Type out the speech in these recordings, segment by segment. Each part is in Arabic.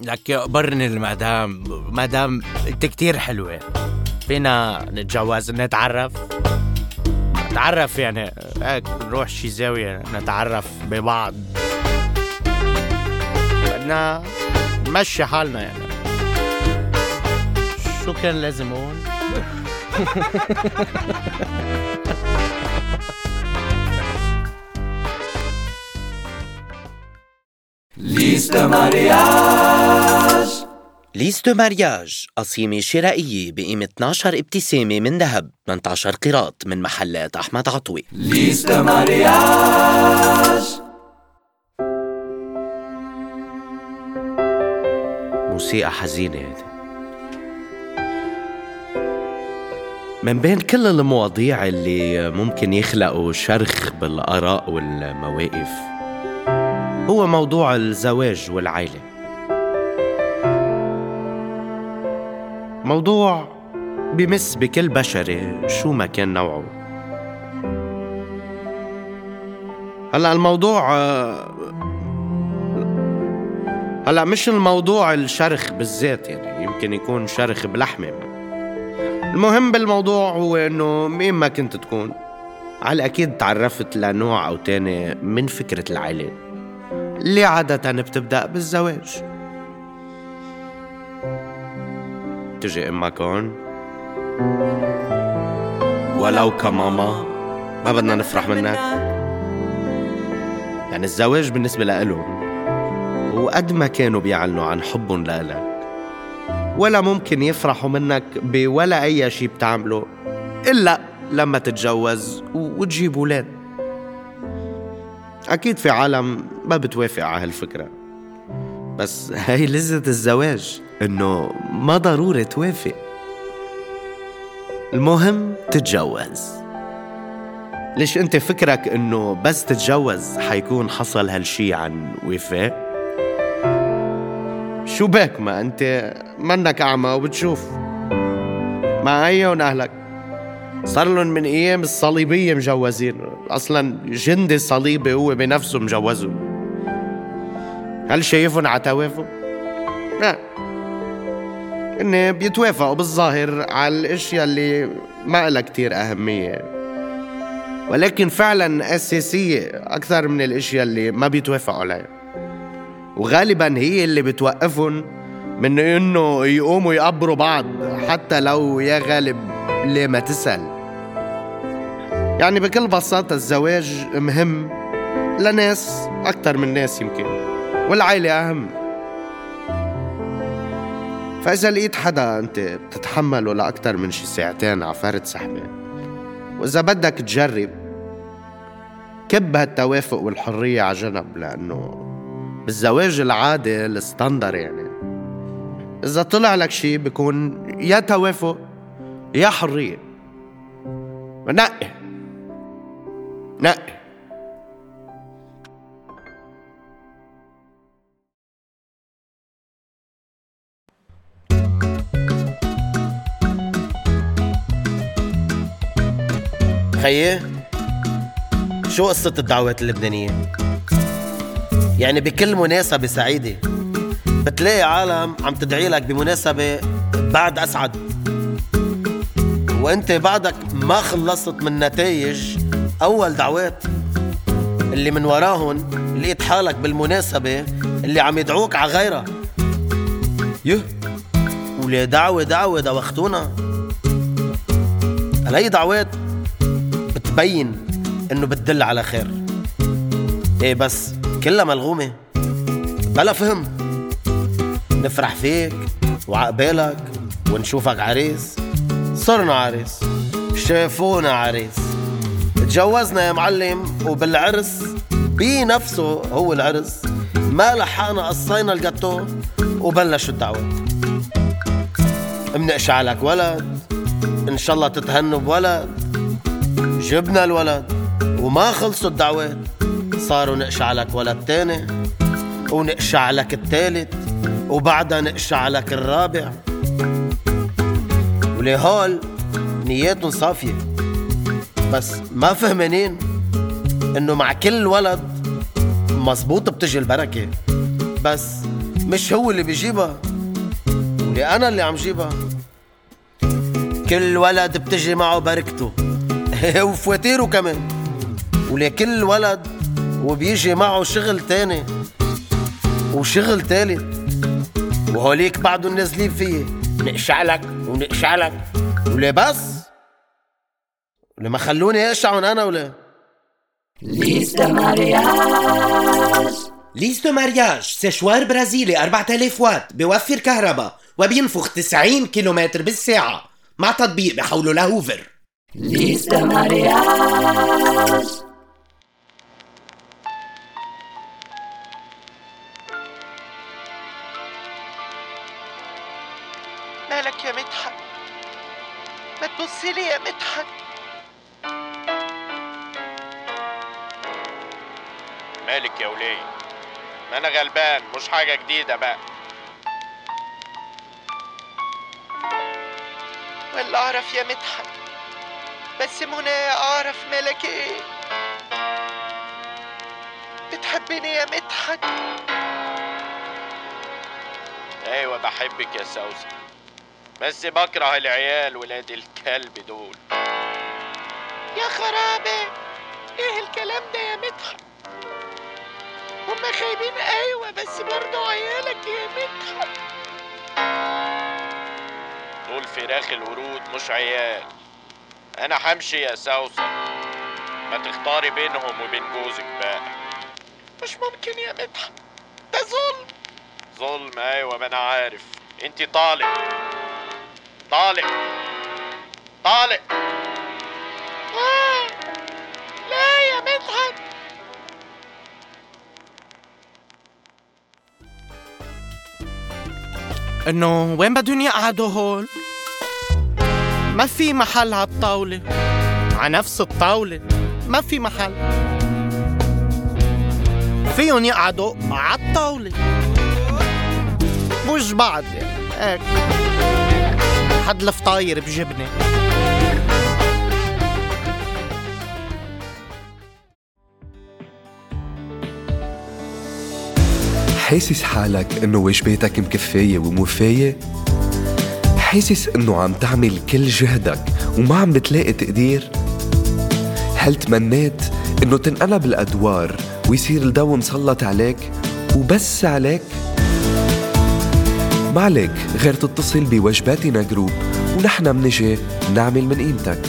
لك برني المدام مدام انت كتير حلوة. فينا نتجوز نتعرف. نتعرف يعني هيك نروح شي زاوية نتعرف ببعض. بدنا نمشي حالنا يعني. شو كان لازم أقول؟ ليست مارياج ليست مارياج قصيمة شرائية بقيمة 12 ابتسامة من ذهب 18 قيراط من محلات أحمد عطوي. ليست مارياج. موسيقى حزينة. هذه من بين كل المواضيع اللي ممكن يخلقوا شرخ بالآراء والمواقف هو موضوع الزواج والعائلة. موضوع بمس بكل بشري شو ما كان نوعه. هلا الموضوع هلا مش الموضوع الشرخ بالذات يعني يمكن يكون شرخ بلحمة. المهم بالموضوع هو إنه مين ما كنت تكون على الاكيد تعرفت لنوع أو تاني من فكرة العائله اللي عادة بتبدأ بالزواج. تجي أمك هون ولو كماما ما بدنا نفرح منك. يعني الزواج بالنسبة لإلهم وقد ما كانوا بيعلنوا عن حبهم لإلك ولا ممكن يفرحوا منك بولا أي شي بتعمله إلا لما تتجوز وتجيب ولاد أكيد في عالم ما بتوافق على هالفكرة. بس هاي لذة الزواج. إنه ما ضروري توافق. المهم تتجوز. ليش أنت فكرك إنه بس تتجوز حيكون حصل هالشي عن وفاء؟ شو بك ما أنت منك أعمى وبتشوف. مع ايون أهلك. صار لهم من أيام الصليبية مجوزين. أصلا جندي صليبي هو بنفسه مجوزه هل شايفهم على توافق؟ لا. ان بيتوافقوا بالظاهر على الأشياء اللي ما لها كتير أهمية. ولكن فعلا أساسية أكثر من الأشياء اللي ما بيتوافقوا عليها. وغالبا هي اللي بتوقفهم من إنه يقوموا يقبروا بعض حتى لو يا غالب ليه ما تسأل. يعني بكل بساطة الزواج مهم لناس أكتر من ناس يمكن. والعائلة أهم. فإذا لقيت حدا أنت بتتحمله لأكتر من شي ساعتين على فرد سحبة وإذا بدك تجرب كب هالتوافق والحرية على جنب لأنه بالزواج العادي الستاندر يعني. إذا طلع لك شي بيكون يا توافق يا حرية. نقي. نقي. خيي شو قصة الدعوات اللبنانية؟ يعني بكل مناسبة سعيدة بتلاقي عالم عم تدعي لك بمناسبة بعد أسعد. وأنت بعدك ما خلصت من نتائج أول دعوات اللي من وراهن لقيت حالك بالمناسبة اللي عم يدعوك على غيرها. يه وليه دعوة دعوة دوختونا. هاي دعوات بتبين إنه بتدل على خير. إيه بس كلها ملغومة. بلا فهم. نفرح فيك وعقبالك ونشوفك عريس. صرنا عريس. شافونا عريس. تجوزنا يا معلم وبالعرس. بنفسه هو العرس. ما لحقنا قصينا الجاتو وبلشوا الدعوات. منقشع لك ولد. إن شاء الله تتهنوا بولد. جبنا الولد وما خلصوا الدعوات صاروا نقشع لك ولد تاني ونقشع لك التالت وبعدها نقشع لك الرابع. ولهول نياتهم صافية. بس ما فهمانين إنه مع كل ولد مزبوط بتجي البركة. بس مش هو اللي بيجيبها ولي أنا اللي عم جيبها. كل ولد بتجي معه بركته. وفواتيره كمان. ولي كل ولد وبيجي معه شغل تاني. وشغل تالت. وهوليك بعدهم نازلين فيي نقشع لك ونقشع لك وليه بس؟ وليه ما خلوني اقشعهم أنا ولا؟ Lista Mariage. ليستو مارياج سشوار برازيلي 4000 واط بيوفر كهرباء وبينفخ 90 كيلومتر بالساعة مع تطبيق بحوله لهوفر Lista Mariage. مالك يا مدحت؟ ما تبصي لي يا مدحت. مالك يا وليه ما أنا غلبان مش حاجة جديدة بقى. ولا أعرف يا مدحت بس منى أعرف مالك إيه؟ بتحبني يا مدحت؟ أيوه بحبك يا سوسن بس بكره العيال ولاد الكلب دول. يا خرابي إيه الكلام ده يا مدحت؟ هما خايبين أيوه بس برضه عيالك يا مدحت. دول فراخ الورود مش عيال. أنا همشي يا سوسن ما تختاري بينهم وبين جوزك بقى. مش ممكن يا مدحت. ده ظلم. ظلم أيوه ما أنا عارف. أنت طالق. طالق. طالق. لا لا يا مدحت. إنه وين بدهم يقعدوا هول؟ ما في محل هالطاولة على نفس الطاولة. ما في محل. فيهم يقعدوا على الطاولة. مش بعض يعني هيك. حد الفطاير بجبنة. حاسس حالك إنه وجباتك مكفاية وموفاية؟ حاسس إنه عم تعمل كل جهدك وما عم بتلاقي تقدير؟ هل تمنيت إنه تنقلب الأدوار ويصير الضوء مسلط عليك وبس عليك؟ ما عليك غير تتصل بوجباتنا group ونحن منجي نعمل من قيمتك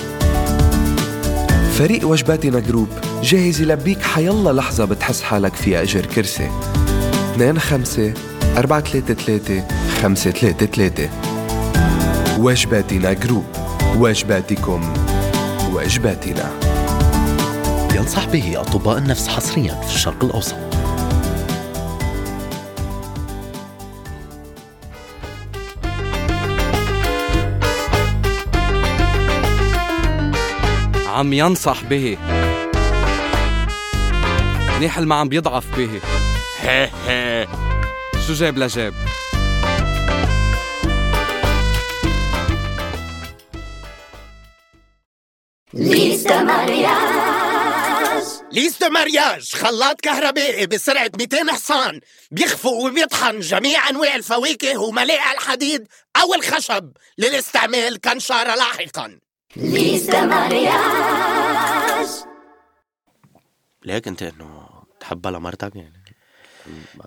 فريق وجباتنا group جاهز يلبيك حيالله لحظة بتحس حالك فيها أجر كرسي 2 5 4 3 3 5 3 3 وجباتنا جروب وجباتكم وجباتنا ينصح به أطباء النفس حصريا في الشرق الأوسط. عم ينصح به. منيح ما عم بيضعف به. هي هي. شو جاب لجاب؟ Lista Mariage. ليستو مارياج خلاط كهربائي بسرعة 200 حصان بيخفق وبيطحن جميع أنواع الفواكه وملاء الحديد أو الخشب للاستعمال كنشارة لاحقاً Lista Mariage. ليك أنت إنه تحبها لمرتك يعني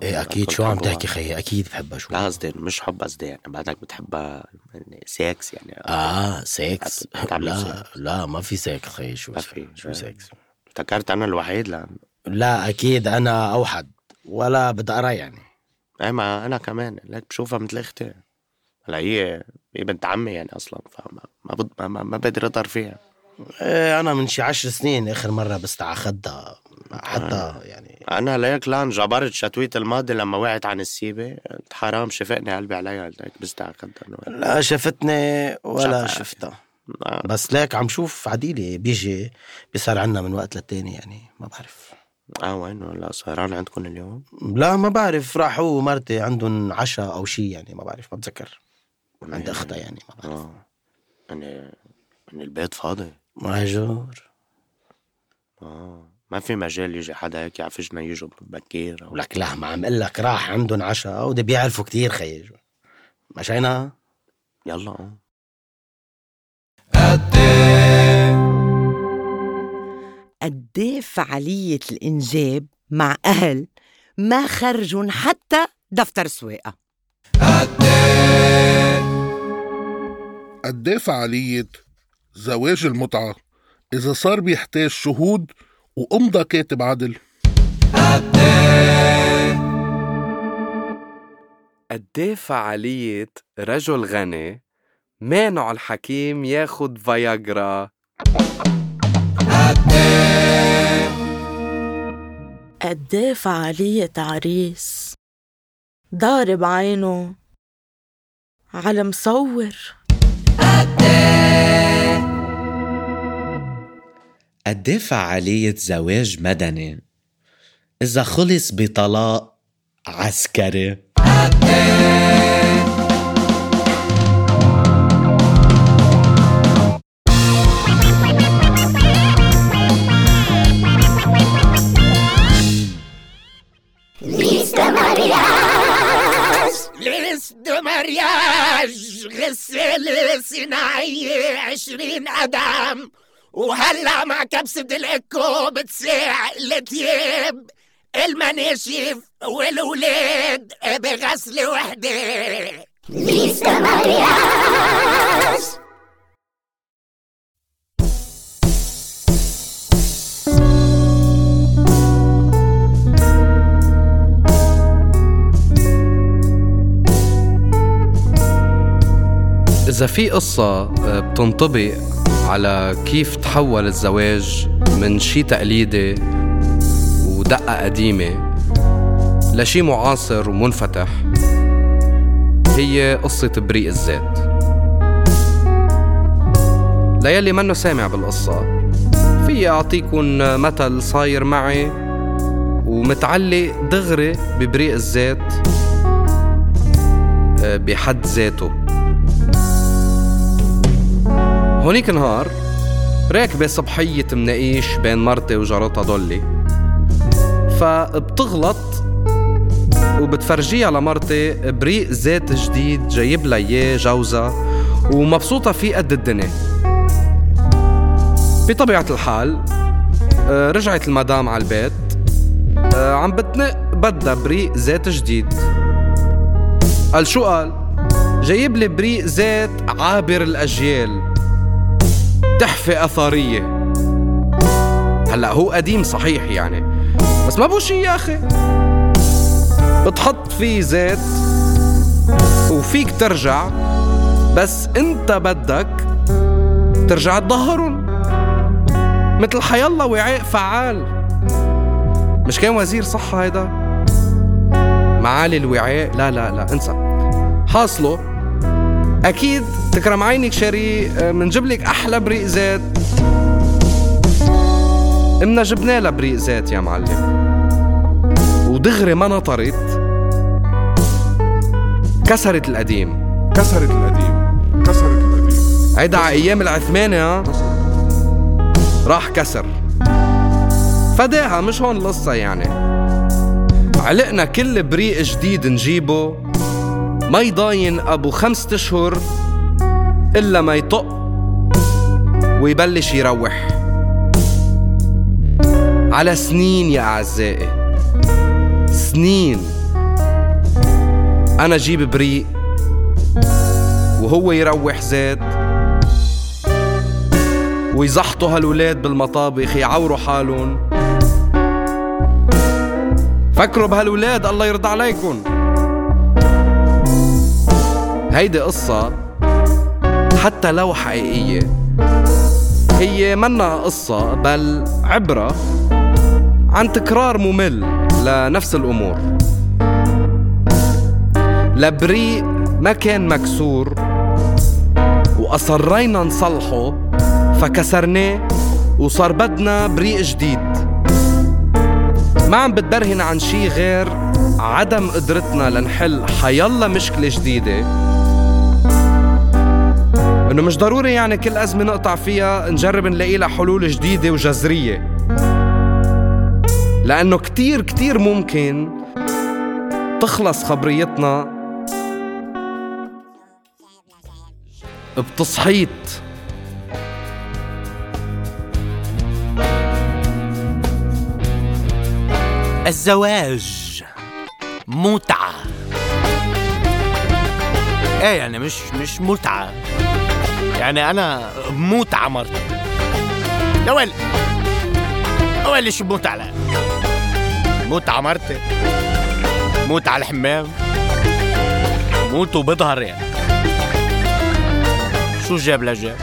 إيه أكيد. شو عم تحكي خيي أكيد بحبها. شو؟ لا قصدي مش حب قصدي يعني بعدك بتحبها يعني سيكس يعني. آه سكس لا سكس. لا ما في سكس خيي شو ما في. شو سكس افتكرت أنا الوحيد لا لا أكيد أنا أوحد. ولا بدي أرى يعني. اي ما أنا كمان. ليك بشوفها مثل أختي. هلأ هي هي بنت عمي يعني أصلا فما ما ما, ما, بدي اضر فيها. إيه أنا من شي عشر سنين آخر مرة بس على خدها حتى يعني أنا ليك لا انجبرت شتوية الماضي لما وقعت عن السيبة. قلت حرام شفقني قلبي عليها قلت هيك بس خدها لا شفتني ولا. شفتها. آه. بس ليك عم شوف عديلة بيجي بيصير عنا من وقت للتاني يعني ما بعرف. آه وين؟ لا سهران عندكم اليوم؟ لا ما بعرف. راح هو ومرتي عندهم عشاء أو شيء يعني ما بعرف ما بتذكر. عند أختها يعني ما بعرف. آه. يعني يعني البيت فاضي. مهجور آه. ما في مجال يجي حدا هيك يعفجنا يجوا بكير أو لك لا ما عم أقول لك راح عندهم عشاء وده بيعرفوا كتير خيي مشينا يلا قد إيه؟ فعالية الإنجاب مع أهل ما خرجون حتى دفتر سواقة؟ قد إيه فعالية زواج المتعة. إذا صار بيحتاج شهود وأمضى كاتب عدل قد فعالية رجل غني مانع الحكيم ياخد فياجرا قد فعالية عريس ضارب عينه على مصور. قد إيه فعالية زواج مدني. إذا خلص بطلاق عسكري. مارياج غسالة صناعية عشرين قدم وهلا مع كبسة الإكو بتساع التياب المناشف والولاد بغسلة وحدة؟ ليستا مارياج إذا في قصة آه، بتنطبق على كيف تحول الزواج من شي تقليدي ودقة قديمة لشي معاصر ومنفتح هي قصة بريء الذات. ليلي منه سامع بالقصة. في أعطيكم مثل صاير معي ومتعلق دغري ببريء الذات آه، بحد ذاته. هونيك نهار راكبة صبحية مناقيش بين مرتي وجارتها دولي. فبتغلط وبتفرجيها لمرتي بريق زيت جديد جايب لها إياه جوزها ومبسوطة فيه قد الدنيا. بطبيعة الحال آه، رجعت المدام على البيت آه، عم بتنق بدها بريق زيت جديد. قال شو قال؟ جايب لي بريق زيت عابر الأجيال. تحفة أثرية. هلأ هو قديم صحيح يعني. بس ما بو شي يا أخي. بتحط فيه زيت وفيك ترجع. بس أنت بدك ترجع تظهرن مثل حيالله وعاء فعال. مش كان وزير صحة هيدا؟ معالي الوعاء. لا لا لا انسى. حاصله أكيد تكرم عينك شاري منجيب لك أحلى بريق زيت. إمنا جبنا لها بريق زيت يا معلم. ودغري ما نطرت. كسرت القديم. كسرت القديم. كسرت القديم. هيدا على أيام العثماني ها راح كسر. فداها مش هون القصة يعني. علقنا كل بريق جديد نجيبه. ما يضاين أبو خمسة اشهر إلا ما يطق ويبلش يروح. على سنين يا أعزائي سنين. أنا جيب بريق وهو يروح زيت ويزحطوا هالولاد بالمطابخ يعوروا حالهم. فكروا بهالولاد الله يرضى عليكم. هيدي قصة حتى لو حقيقية. هي منا قصة بل عبرة عن تكرار ممل لنفس الأمور. لبريق ما كان مكسور وأصرينا نصلحه فكسرناه وصار بدنا بريق جديد. ما عم بتبرهن عن شي غير عدم قدرتنا لنحل حيلا مشكلة جديدة. إنه مش ضروري يعني كل أزمة نقطع فيها نجرب نلاقي لها حلول جديدة وجذرية. لأنه كتير كتير ممكن تخلص خبريتنا بتصحيت. الزواج متعة. إيه يعني مش مش متعة. يعني أنا بموت على مرتي يا ويلي يا ويلي شو بموت على؟ موت على مرتي موت على الحمام موت وبظهر يعني شو جاب لجاب؟